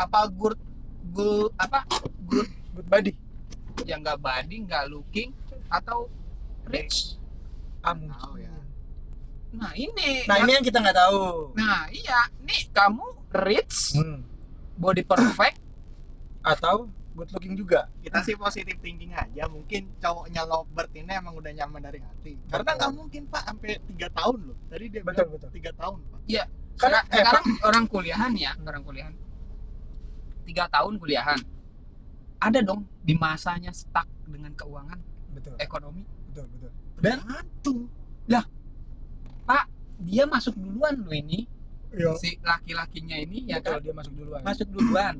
apa good good apa good good body? Yang nggak body nggak looking atau rich? Ah, tahu ya. nah ini. Nah ini yang kita nggak tahu. Nah iya. Nih kamu rich Hmm. body perfect atau good looking juga? Kita sih positif thinking aja. Mungkin cowoknya lovebird ini emang udah nyaman dari hati. Karena nggak mungkin pak. Sampai tiga tahun loh. Tadi dia Betul, bilang betul. tiga tahun pak. Karena Karena- eh, sekarang orang kuliahan ya orang kuliahan tiga tahun kuliahan. Ada dong di masanya stuck dengan keuangan betul. ekonomi. Betul betul. Dan- tergantung dia masuk duluan loh ini. Iya. si laki-lakinya ini ya betul kan? dia masuk duluan. Masuk duluan.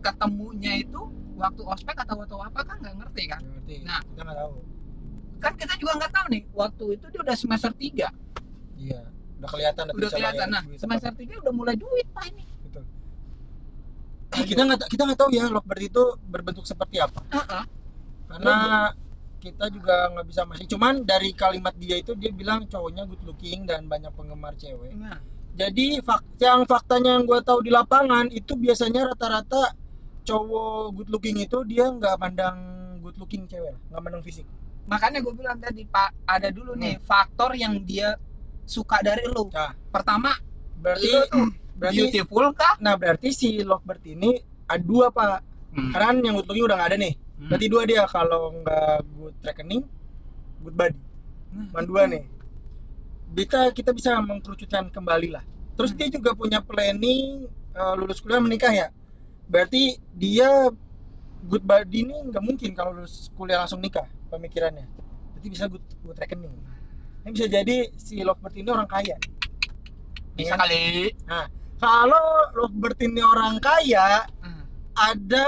Ketemunya itu waktu ospek atau waktu apa kan nggak ngerti kan? Ngerti. Nah. kita nggak tahu. kan kita juga nggak tahu nih waktu itu dia udah semester 3 iya. Udah kelihatan udah kelihatan. nah semester 3 udah mulai duit pak ini kita nggak kita nggak tahu ya lovebird itu berbentuk seperti apa Heeh. karena kita juga nggak bisa masih cuman dari kalimat dia itu dia bilang cowoknya good looking dan banyak penggemar cewek nah jadi fak yang faktanya yang gue tahu di lapangan itu biasanya rata-rata cowok good looking itu dia nggak mandang good looking cewek nggak mandang fisik makanya gue bilang tadi pak ada dulu nih Hmm. faktor yang dia suka dari lu Nah. pertama berarti berarti beautiful kah? Nah berarti si lovebird ini ada dua pak. Hmm. karena yang good looking udah nggak ada nih. Hmm. berarti dua dia kalau nggak good reckoning good body. Nah, Cuman dua nih. Kita kita bisa mengkerucutkan kembali lah. Terus Hmm. dia juga punya planning eh, lulus kuliah menikah ya? Berarti dia good body ini nggak mungkin kalau lulus kuliah langsung nikah pemikirannya. Berarti bisa good good reckoning. Ini bisa jadi si lovebird ini orang kaya. Bisa Ya. kali kalau lovebird ini orang kaya Hmm. ada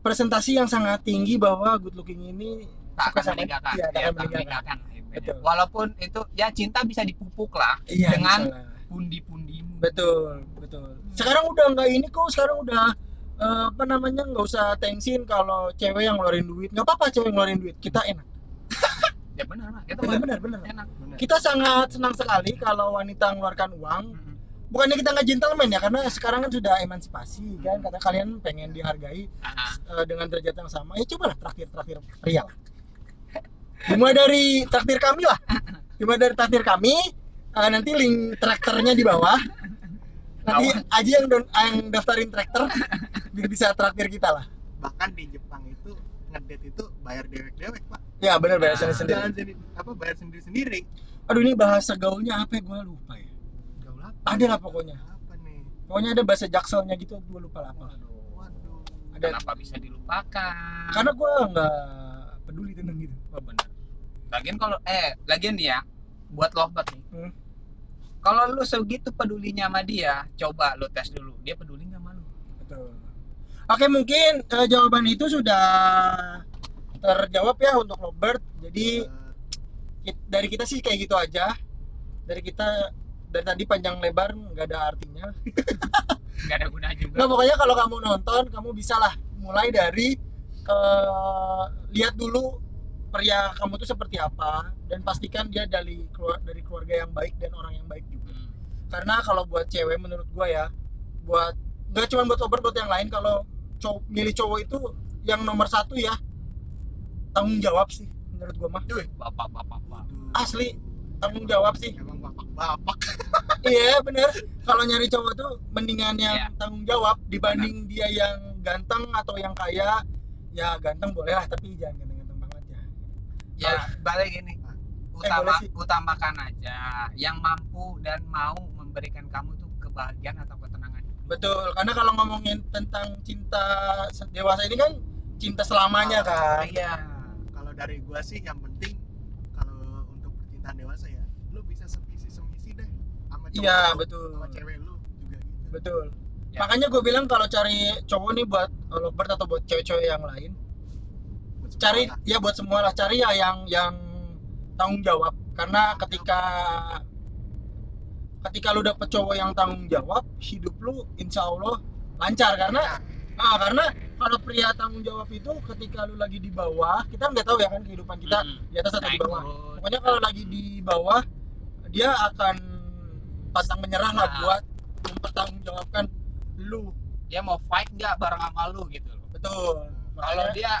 presentasi yang sangat tinggi bahwa good looking ini tak akan sama meninggalkan iya, tak Iya, akan tak meninggalkan. meninggalkan. Betul. walaupun itu ya cinta bisa dipupuk lah Iya, Dengan- bisa lah. pundi-pundimu betul betul sekarang udah nggak ini kok sekarang udah eh, apa namanya nggak usah tensin kalau cewek yang ngeluarin duit nggak apa-apa cewek yang ngeluarin duit kita enak ya benar itu benar benar benar benar enak Bener. kita sangat senang sekali kalau wanita mengeluarkan uang Hmm. Bukannya kita nggak gentleman ya karena sekarang kan sudah emansipasi kan? Kata kalian pengen dihargai Ah, eh, dengan derajat yang sama. Ya coba lah traktir traktir pria lah dimulai dari traktir kami lah. Dimulai dari traktir kami eh, nanti link traktornya di bawah. Nanti aja yang don- yang daftarin traktor biar bisa traktir kita lah. Bahkan di Jepang itu ngedate itu bayar dewek-dewek pak. Ya benar bayar Nah, sendiri sendiri jadi apa bayar sendiri-sendiri. Aduh ini bahasa gaulnya apa ya? Gue lupa ya ada lah pokoknya apa nih pokoknya ada bahasa jakselnya gitu gue lupa lah apa waduh waduh ada kenapa bisa dilupakan karena gue nggak peduli tentang gitu Oh, benar. Lagian kalau eh lagian nih ya buat lovebird nih. Hmm. Kalau lu segitu pedulinya sama dia, coba lu tes dulu. Dia peduli nggak sama lu? Betul. Oke mungkin eh, jawaban itu sudah terjawab ya untuk Robert. Jadi kit- dari kita sih kayak gitu aja. Dari kita dari tadi panjang lebar nggak ada artinya. Nggak ada guna juga. Nah pokoknya kalau kamu nonton kamu bisa lah mulai dari eh, lihat dulu pria kamu tuh seperti apa dan pastikan dia dari keluar dari keluarga yang baik dan orang yang baik juga. Hmm. Karena kalau buat cewek menurut gua ya, buat nggak cuma buat Robert buat yang lain kalau cowok milih cowok itu yang nomor satu ya tanggung jawab sih menurut gua mah. Duh, bapak-bapak. Pak. waduh. Asli tanggung jawab sih. emang bapak-bapak iya bener. Kalau nyari cowok tuh mendingan yang Iya. tanggung jawab dibanding dia yang ganteng atau yang kaya. Ya ganteng boleh lah tapi jangan ganteng-ganteng banget ya. Ya, balik gini. Eh, Utama, sih. utamakan aja yang mampu dan mau memberikan kamu tuh kebahagiaan atau ketenangan. Betul. Karena kalau ngomongin tentang cinta dewasa ini kan cinta selamanya kan. Iya. kalau dari gua sih yang penting kalau untuk percintaan dewasa ya lu bisa sevisi semisi deh sama cowok Iya lu, betul. sama cewek lu juga gitu Betul. Ya. Makanya gue bilang kalau cari cowok nih buat lovebird atau buat cewek-cewek yang lain, Buat cari lah. ya buat semua lah cari ya yang yang tanggung jawab. Karena ketika ketika lu dapet cowok yang tanggung jawab, hidup lu insya Allah lancar karena ah karena kalau pria tanggung jawab itu ketika lu lagi di bawah, kita nggak tahu ya kan kehidupan kita Mm-mm. di atas atau di bawah. Pokoknya kalau lagi di bawah, dia akan pantang menyerah lah Nah. buat mempertanggungjawabkan lu. Dia mau fight nggak bareng sama lu gitu loh. Betul. Kalau dia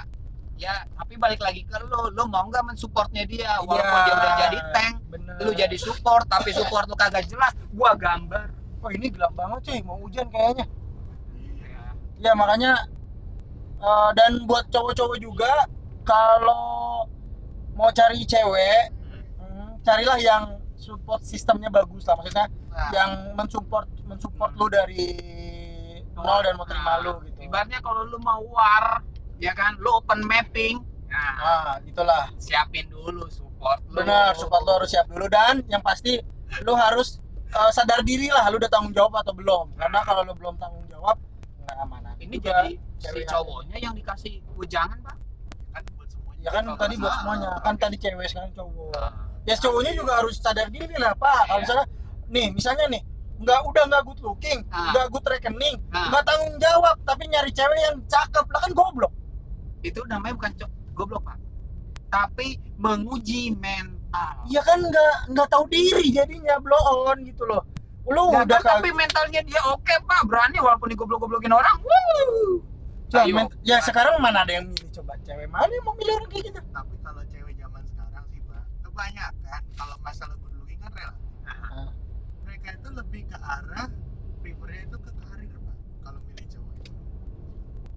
ya tapi balik lagi ke lu. Lu mau nggak mensupportnya dia? Walaupun Iya. dia udah jadi tank bener. lu jadi support tapi support lu kagak jelas gua gambar. Oh ini gelap banget cuy. Mau hujan kayaknya. Iya. ya makanya eh, dan buat cowok-cowok juga kalau mau cari cewek hmm, carilah yang support sistemnya bagus lah. Maksudnya Nah, yang mensupport mensupport lu dari nol dan mau terima Nah, lu gitu. Ibaratnya kalau lu mau war ya kan? Lu open mapping. Nah nah itulah. siapin dulu support lu. Benar support lu harus siap dulu. Dan yang pasti lu harus eh, sadar diri lah lu udah tanggung jawab atau belum. Karena kalau lu belum tanggung jawab nggak amanah ini Juga jadi si cewek cowoknya yang dikasih wejangan pak? Kan buat semuanya. ya kan tadi buat semuanya. Kan tadi cewek sekarang cowok. Nah, ya cowoknya juga harus sadar diri lah pak. Kalau Iya. misalnya nih misalnya nih nggak udah nggak good looking Ah. nggak good rekening Ah. nggak tanggung jawab tapi nyari cewek yang cakep lah kan goblok itu namanya bukan cok goblok pak tapi menguji mental ya kan nggak nggak tahu diri jadinya blow on gitu loh lu Nggak udah kan, tapi mentalnya dia oke pak berani walaupun digoblok-goblokin orang Wuh. Ya, Ayo. men- ya sekarang mana ada yang milih coba cewek mana yang mau milih orang kayak gitu Tapi kalau cewek zaman sekarang sih, Pak, kebanyakan kalau masalah good looking kan relatif. Nah, Mereka itu lebih ke arah prefernya itu ke karir, Pak. Kalau milih cowok.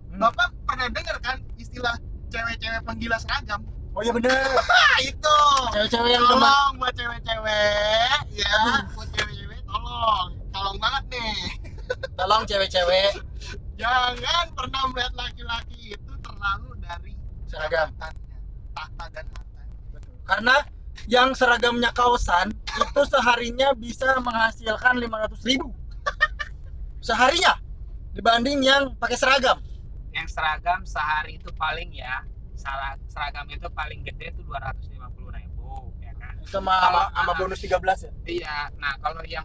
Hmm. Bapak pernah dengar kan istilah cewek-cewek penggila seragam? oh iya bener itu. cewek-cewek yang Tolong buat cewek-cewek, ya, buat cewek-cewek tolong. Tolong banget nih. tolong cewek-cewek Jangan pernah melihat laki-laki itu terlalu dari seragam tahta dan harta. karena yang seragamnya kaosan itu seharinya bisa menghasilkan 500 ribu. Seharinya dibanding yang pakai seragam. Yang seragam sehari itu paling ya sera- seragam itu paling gede tuh 250 ribu ya kan? Sama Kalau- sama bonus 13 ya? iya nah kalau yang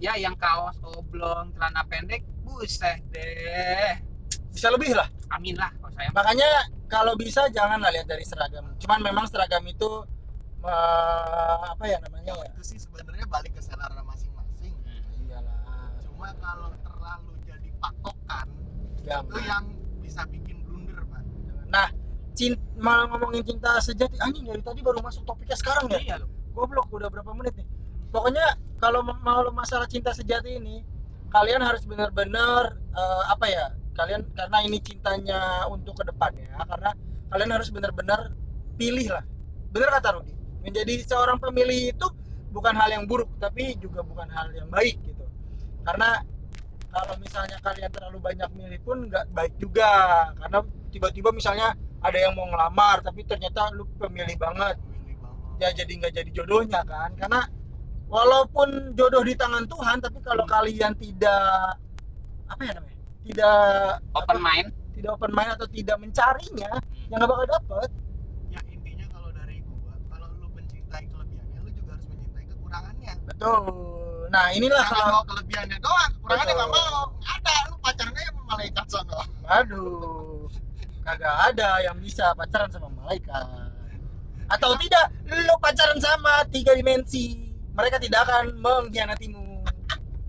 ya yang kaos oblong celana pendek buset deh. Bisa lebih lah. Amin lah kalau saya makanya kalau bisa janganlah lihat dari seragam. Cuman memang seragam itu eh, apa ya namanya ya? Itu sih sebenarnya balik ke selera masing-masing. iyalah. Cuma kalau terlalu jadi patokan, jangan. itu yang bisa bikin blunder, Pak. nah cinta malah ngomongin cinta sejati anjing dari tadi baru masuk topiknya sekarang ya? Iya loh goblok udah berapa menit nih? Pokoknya kalau mau masalah cinta sejati ini kalian harus benar-benar eh, apa ya kalian karena ini cintanya untuk ke depannya karena kalian harus benar-benar pilih lah. Benar kata Rudi menjadi seorang pemilih itu bukan hal yang buruk tapi juga bukan hal yang baik gitu. Karena kalau misalnya kalian terlalu banyak milih pun nggak baik juga. Karena tiba-tiba misalnya ada yang mau ngelamar tapi ternyata lu pemilih banget. Ya jadi nggak jadi jodohnya kan. Karena walaupun jodoh di tangan Tuhan tapi kalau kalian tidak apa ya namanya tidak open apa, mind. tidak open mind atau tidak mencarinya ya nggak bakal dapet Ya intinya kalau dari gua, kalau lu mencintai kelebihannya, lu juga harus mencintai kekurangannya. Betul nah inilah Jangan kalau mau kelebihannya doang, kekurangannya nggak mau. Ada, lu pacarnya sama malaikat sono. aduh kagak ada yang bisa pacaran sama malaikat atau tidak lu pacaran sama tiga dimensi mereka tidak akan mengkhianatimu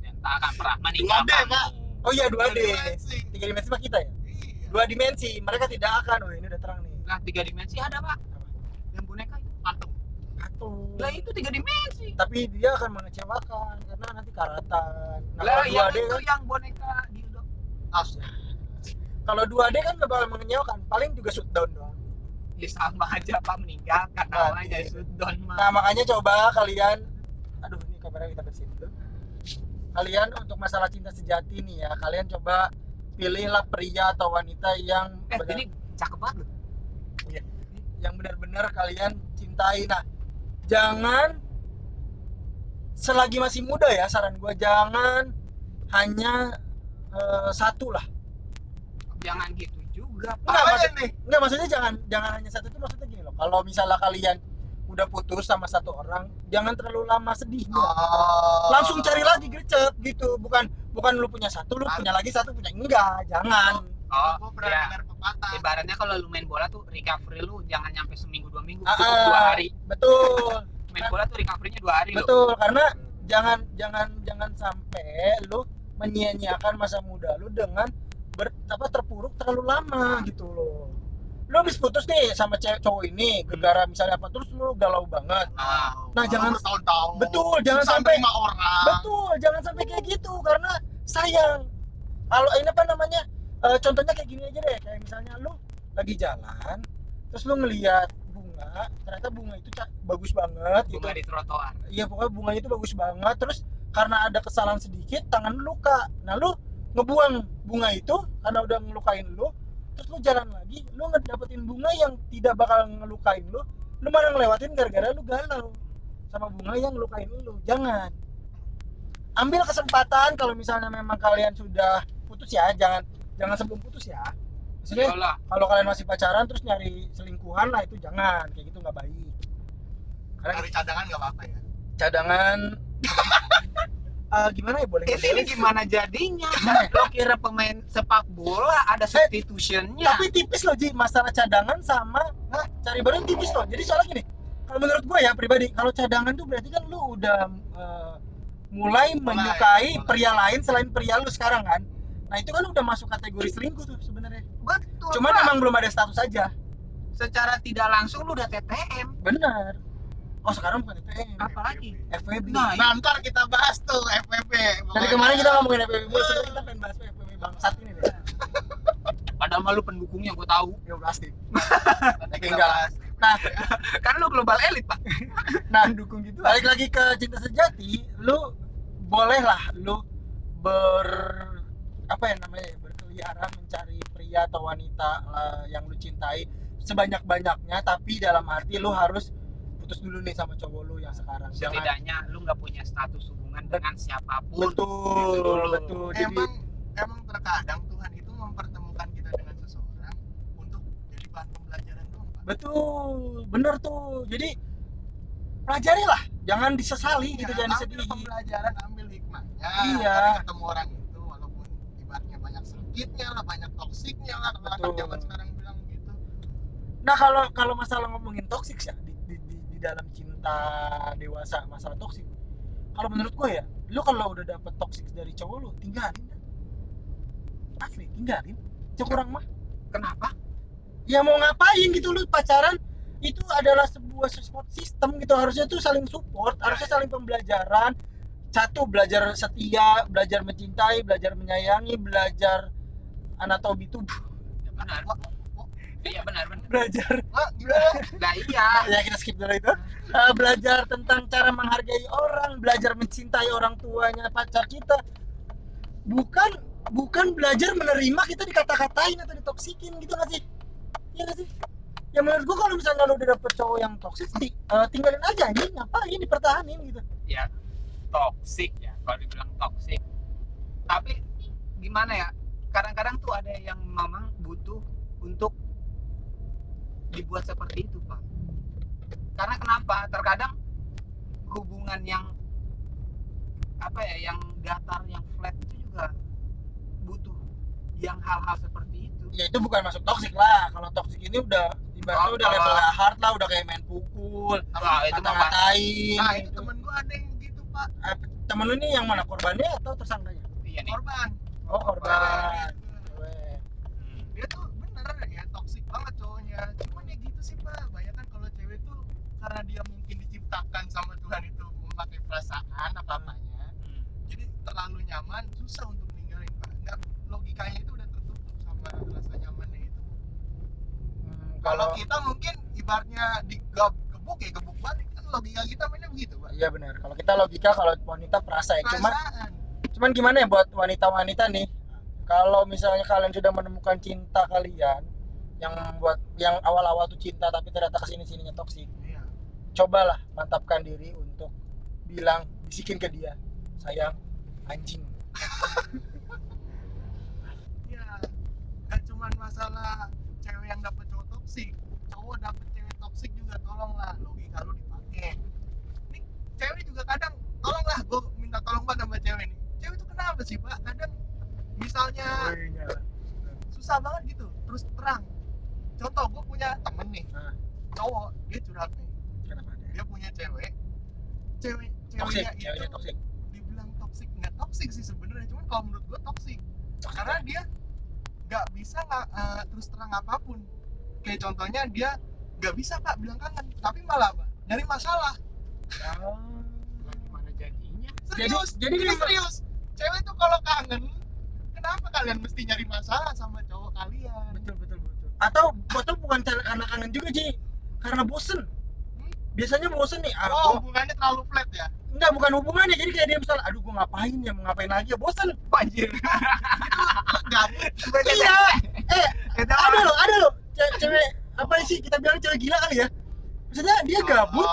yang tak akan pernah Dua D, meninggalkan Pak. oh iya dua D Dimensi. tiga dimensi mah kita ya Iya. dua dimensi mereka tidak akan oh ini udah terang nih nah tiga dimensi ada pak yang boneka itu Patung. Lah itu tiga dimensi. Tapi dia akan mengecewakan karena nanti karatan. Nah, lah kalau yang 2D itu kan yang boneka dildo As. kalau 2D kan gak bakal mengecewakan paling juga shutdown doang. Ya sama aja pak meninggalkan Mati. namanya shutdown mah nah makanya coba kalian aduh ini kamera kita bersihin dulu. Kalian untuk masalah cinta sejati nih ya kalian coba pilihlah pria atau wanita yang eh benar- ini cakep banget loh. Yang benar-benar kalian cintai. Nah jangan selagi masih muda ya saran gua jangan hanya eh, satu lah jangan gitu juga Apanya maksud- nih? Enggak, maksudnya jangan jangan hanya satu itu maksudnya gini loh. Kalau misalnya kalian udah putus sama satu orang, jangan terlalu lama sedihnya. Oh. Langsung cari lagi gercep gitu. Bukan bukan lu punya satu, lu punya lagi satu, punya enggak. Jangan. Oh Gua pernah ya. dengar pepatah. ibaratnya kalau lu main bola tuh recovery lu jangan nyampe seminggu dua minggu Ah, cukup ah, dua hari. Betul. main bola tuh recovery-nya dua hari loh. Betul karena jangan jangan jangan sampai lu menyia-nyiakan masa muda lu dengan ber, apa terpuruk terlalu lama gitu loh. Lu habis putus nih sama cewek cowok ini gara-gara misalnya apa terus lu galau banget. Nah, Nah, jangan- tahun-tahun betul jangan sampai nerima orang. betul jangan sampai kayak gitu karena sayang. Kalau ini apa namanya eh, contohnya kayak gini aja deh. Kayak misalnya lu lagi jalan terus lu ngeliat bunga ternyata bunga itu bagus banget gitu. bunga di trotoar. Iya pokoknya bunganya itu bagus banget. Terus karena ada kesalahan sedikit tangan lu luka. Nah lu ngebuang bunga itu karena udah ngelukain lu terus lu jalan lagi lu ngedapetin bunga yang tidak bakal ngelukain lu lu malah ngelewatin gara-gara lu galau sama bunga yang ngelukain lu. Jangan. Ambil kesempatan kalau misalnya memang kalian sudah putus ya jangan jangan sebelum putus ya. Maksudnya Iyalah. kalau kalian masih pacaran terus nyari selingkuhan lah itu jangan. Kayak gitu nggak baik. Karena dari cadangan nggak apa-apa ya? Cadangan. Eh, gimana ya boleh ini gimana jadinya? Gimana ya? lo kira pemain sepak bola ada substitutionnya? tapi tipis loh Ji. Masalah cadangan sama nah, cari badan tipis loh. Jadi soalnya gini kalau menurut gue ya pribadi kalau cadangan tuh berarti kan lu udah eh, mulai menyukai mulai. pria lain selain pria lu sekarang kan nah itu kan udah masuk kategori selingkuh tuh sebenarnya. Betul cuman emang belum ada status aja. Secara tidak langsung lu udah TTM benar. Oh sekarang bukan FPM Apalagi? FWB Nah, nah ntar kita bahas tuh FPP dari kemarin kita ngomongin FWB mulu sebenarnya kita pengen bahas FWB bangsat ini deh. Padahal mah lu pendukungnya gue tahu. Ya pasti. Bahas. Nah. Karena lu global elit pak. Nah pendukung gitu. Balik lagi ke cinta sejati lu boleh lah lu ber apa ya namanya ya, berkeliaran mencari pria atau wanita eh, yang lu cintai sebanyak banyaknya tapi dalam arti lu harus putus dulu nih sama cowok lu yang sekarang. Jangan setidaknya lu nggak punya status hubungan dengan siapa pun. Betul Gitu dulu. betul. Jadi emang emang terkadang Tuhan itu mempertemukan kita dengan seseorang untuk jadi bahan pembelajaran doang betul bener tuh. Jadi pelajari lah jangan disesali gitu Ya, jangan ambil disedih. pembelajaran ambil hikmahnya. Iya. ketemu orang itu walaupun ibaratnya banyak sakitnya lah banyak toksiknya lah Betul. zaman sekarang bilang gitu Nah kalau kalau masalah ngomongin toksik ya di, di, di, di dalam cinta dewasa masalah toksik. Kalau menurut gue ya, lu kalau udah dapet toksik dari cowok lu tinggalin. Asli tinggalin. Cek kurang mah. kenapa Ya mau ngapain gitu lu pacaran itu adalah sebuah support system gitu harusnya tuh saling support harusnya saling pembelajaran satu belajar setia belajar mencintai belajar menyayangi belajar anatomi tubuh. Ya benar iya benar benar. Belajar. Nah iya. Ya kita skip dulu itu. Eh, belajar tentang cara menghargai orang belajar mencintai orang tuanya pacar kita. Bukan bukan belajar menerima kita dikata-katain atau ditoksikin gitu nggak sih? Ya nggak sih? Ya menurut gua kalau misalnya lu udah dapet cowok yang toksik ti- eh, tinggalin aja ini ngapain dipertahanin gitu. Ya toksik ya kalau dibilang toksik. Tapi gimana ya kadang-kadang tuh ada yang memang butuh untuk dibuat seperti itu pak. Karena kenapa? Terkadang hubungan yang apa ya yang datar yang flat itu juga butuh yang hal-hal seperti itu. Ya itu bukan masuk toksik lah. Kalau toksik ini udah ibaratnya Oh, udah level hard lah udah kayak main pukul Wah, itu kata-katain. nah itu gitu. temen gua ada yang gitu pak. Eh, temen lu ini yang mana? Korbannya atau tersangkanya? Iya nih. Korban oh korban. Cewek. Hmm. dia tuh bener ya toksik banget cowoknya cuman ya gitu sih pak banyak kan kalau cewek tuh karena dia mungkin diciptakan sama Tuhan itu memakai perasaan apa apanya Hmm. jadi terlalu nyaman susah untuk ninggalin pak nggak logikanya itu udah tertutup sama rasa nyamannya itu Hmm, kalau kita mungkin ibaratnya digebuk ya gebuk balik kan logika kita mainnya begitu pak Iya benar. Kalau kita logika, kalau wanita perasa ya. Perasaan cuman gimana ya buat wanita-wanita nih? Kalau misalnya kalian sudah menemukan cinta kalian, yang buat yang awal-awal tuh cinta tapi ternyata ke sini sininya toksik, iya cobalah mantapkan diri untuk bilang bisikin ke dia, sayang, anjing. iya nggak cuman masalah cewek yang dapet cowok toksik cowok dapet cewek toksik juga tolonglah logika lu dipakai ini cewek juga kadang tolonglah gue minta tolong banget sama cewek nih cewek itu kenapa sih pak kadang misalnya susah banget gitu terus terang contoh gue punya temen nih Nah. cowok dia curhat nih Kenapa dia? dia punya cewek cewek Toksik, ceweknya ceweknya itu toksik. dibilang toksik nggak toksik sih sebenarnya cuman kalau menurut gue toksik karena dia nggak bisa nggak eh, terus terang apa pun kayak contohnya dia nggak bisa pak bilang kangen. Tapi malah apa nyari masalah. Lah, gimana jadinya serius jadi ini dia- serius. Cewek tuh kalau kangen kenapa kalian mesti nyari masalah sama cowok kalian? Betul betul betul. Atau atau bukan karena kangen juga Ji? Karena bosen. Biasanya bosen nih. Ah, oh gua- hubungannya terlalu flat ya? Enggak bukan hubungannya. Jadi kayak dia misalnya aduh gua ngapain ya? Mau ngapain lagi ya? Bosen. Anjir gabut. Iya. Eh ada loh ada loh. Ce- cewek apa sih kita bilang cewek gila kali ya? Maksudnya dia gabut.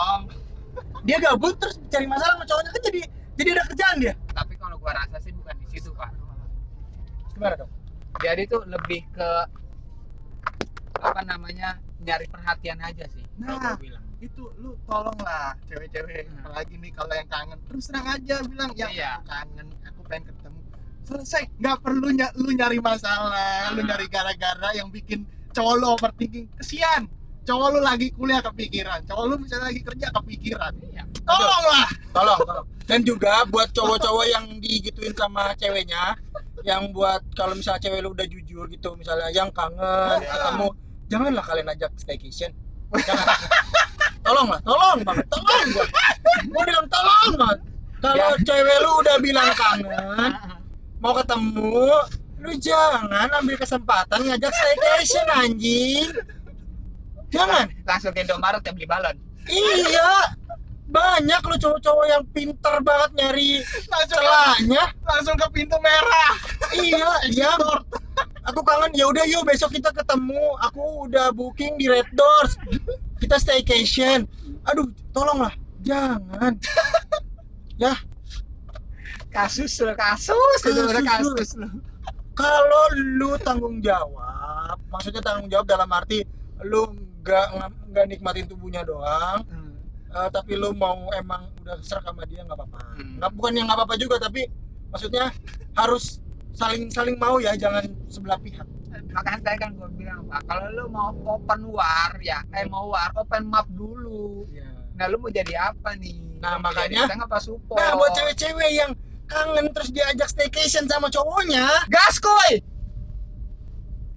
Dia gabut terus cari masalah sama cowoknya. Kan jadi jadi ada kerjaan dia. Tapi kalau gua rasa sih bukan di situ pak. Gimana dong? Jadi tuh lebih ke apa namanya nyari perhatian aja sih Nah. bilang. itu lu tolonglah cewek-cewek Hmm. apalagi nih kalau yang kangen. Terus terang aja bilang ya Iya. aku kangen aku pengen ketemu. Selesai. Nggak perlu ny- lu nyari masalah lu Ah. nyari gara-gara yang bikin cowok lu overthinking kesian. Cowok lu lagi kuliah kepikiran. Cowok lu misalnya lagi kerja kepikiran. Iya. Tolonglah. Tolong tolong. Dan juga buat cowok-cowok yang digituin sama ceweknya yang buat kalau misalnya cewek lu udah jujur gitu misalnya yang kangen Iya. ketemu janganlah kalian ajak staycation. Jangan. tolong lah tolong banget tolong gua gua bilang tolong banget. Kalau cewek lu udah bilang kangen mau ketemu lu jangan ambil kesempatan ngajak staycation anjing. Jangan. Langsung ke Indomaret ya beli balon. Iya. Banyak lu cowok-cowok yang pinter banget nyari langsung celahnya. langsung ke pintu merah. Iya iya aku kangen ya udah yuk besok kita ketemu. Aku udah booking di Red Doors. Kita staycation. Aduh tolonglah. Jangan. Ya. Kasus lo kasus. Kasus lu. kasus lo kalau lu tanggung jawab maksudnya tanggung jawab dalam arti lu nggak nggak nikmatin tubuhnya doang eh, tapi lu mau emang udah serak sama dia nggak apa-apa. Hmm. nggak bukan yang nggak apa-apa juga tapi maksudnya harus saling saling mau ya jangan sebelah pihak. Makanya tadi kan gue bilang pak kalau lu mau open war ya eh mau war open map dulu. Nah lu mau jadi apa nih? Nah, makanya- apa support? Nah buat cewek-cewek yang kangen terus diajak staycation sama cowoknya gas koy.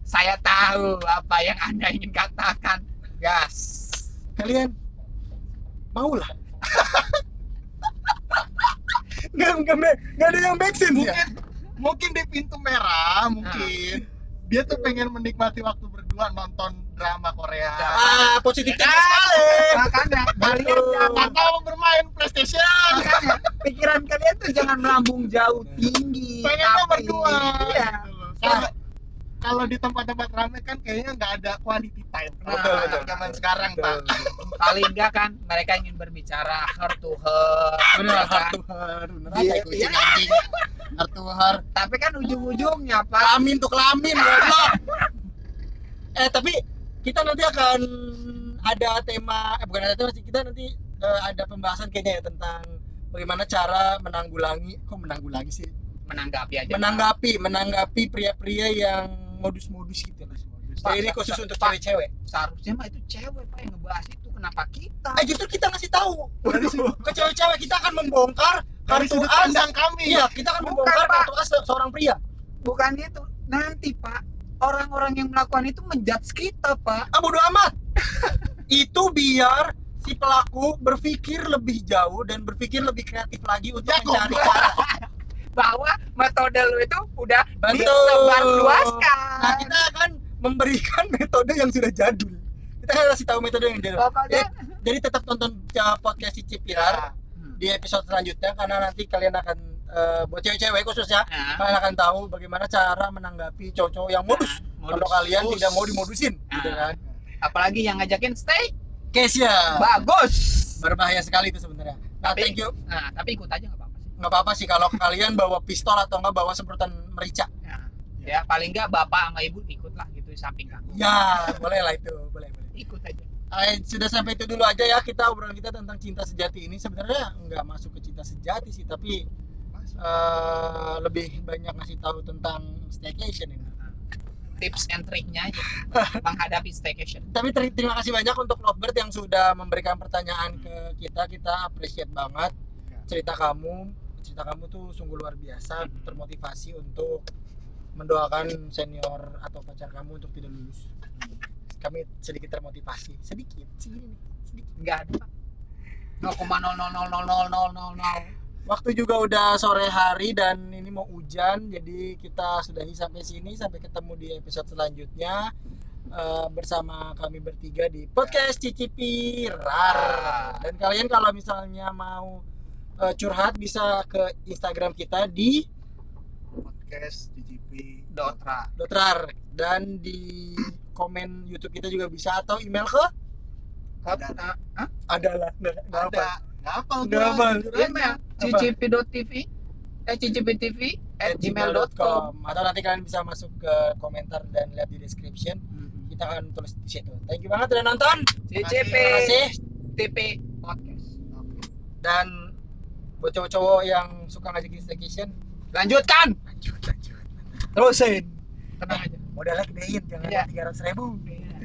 Saya tahu apa yang anda ingin katakan gas. Kalian mau lah nggak nggak nggak ada yang sense ya? Mungkin mungkin di pintu merah mungkin. Dia tuh pengen menikmati waktu berdua nonton drama Korea. Ah positif Ya, sekali. makanya kalian jangan atau bermain PlayStation pikiran kalian tuh jangan melambung jauh tinggi pengennya tapi- berdua. Iya. Loh. kalau di tempat-tempat ramai kan kayaknya nggak ada quality time. Betul, Nah, betul. zaman sekarang pak. Paling enggak kan mereka ingin berbicara heart to heart bener ya kan? heart to heart bener. Iya, kayak kucing iya. anjing. Heart to heart. Tapi kan ujung-ujungnya pak. Kelamin tuh kelamin goblok. Eh tapi kita nanti akan ada tema eh bukan ada tema sih kita nanti eh, ada pembahasan kayaknya ya tentang bagaimana cara menanggulangi kok menanggulangi sih? Menanggapi aja menanggapi menanggapi pria-pria yang modus-modus gitu lah Pak, ini khusus untuk cewek-cewek. Seharusnya mah itu cewek pak yang ngebahas itu. Kenapa kita? Eh justru kita ngasih tahu. Ke cewek-cewek kita akan membongkar kartu as kami. Iya kita akan Bukan, membongkar Pak. kartu as se- seorang pria. Bukan itu. Nanti pak orang-orang yang melakukan itu menjudge kita pak. Ah bodo amat. Itu biar si pelaku berpikir lebih jauh dan berpikir lebih kreatif lagi untuk Ya, mencari cara. Bahwa metode lu itu udah Betul. disebarluaskan nah kita akan memberikan metode yang sudah jadul. Kita akan kasih tahu metode yang jadul. Pokoknya jadi, jadi tetap tonton ya, podcast si Cipiar di episode selanjutnya karena nanti kalian akan eh, buat cewek-cewek khususnya Nah, kalian akan tahu bagaimana cara menanggapi cowok-cowok yang modus. Nah, kalau kalian Modus. tidak mau dimodusin gitu Nah. kan. Apalagi yang ngajakin stay Kesia bagus. Berbahaya sekali itu sebenarnya. Nah Tapi- thank you. nah tapi ikut aja nggak apa-apa sih. Nggak apa-apa sih kalau kalian bawa pistol atau nggak bawa semprotan merica. Nah, ya paling nggak bapak sama ibu ikut lah gitu di samping kamu. Ya boleh lah itu boleh boleh. Ikut aja. Eh, sudah sampai itu dulu aja ya kita obrolan kita tentang cinta sejati ini. Sebenarnya nggak masuk ke cinta sejati sih tapi eh, lebih banyak ngasih tahu tentang staycation ini tips and triknya aja. Menghadapi staycation. Tapi ter- terima kasih banyak untuk Lovebird yang sudah memberikan pertanyaan ke kita. Kita appreciate banget cerita kamu. Cerita kamu tuh sungguh luar biasa termotivasi untuk mendoakan senior atau pacar kamu untuk tidak lulus. Kami sedikit termotivasi. Sedikit segini nih. Sedikit. Nggak ada pak. 0,0000000 waktu juga udah sore hari dan ini mau hujan jadi kita sudahi sampai sini sampai ketemu di episode selanjutnya. Eh, bersama kami bertiga di podcast Cicipi Rar dan kalian kalau misalnya mau eh, curhat bisa ke Instagram kita di podcast DJP Dotra Dotrar. Dan di komen YouTube kita juga bisa atau email ke? Ada. Hah? adalah nggak apa ada. nggak apa Nggak apa. email ccp.tv eh ccp.tv at gmail.com atau nanti kalian bisa masuk ke komentar dan lihat di description. Kita akan tulis di situ. Thank you banget udah nonton. Ccp TP podcast. Dan buat cowok-cowok yang suka ngajakin staycation lanjutkan. Lanjut lanjut. Terusin. Tenang aja. Modalnya gedein jangan Iya. tiga ratus ribu. Iya.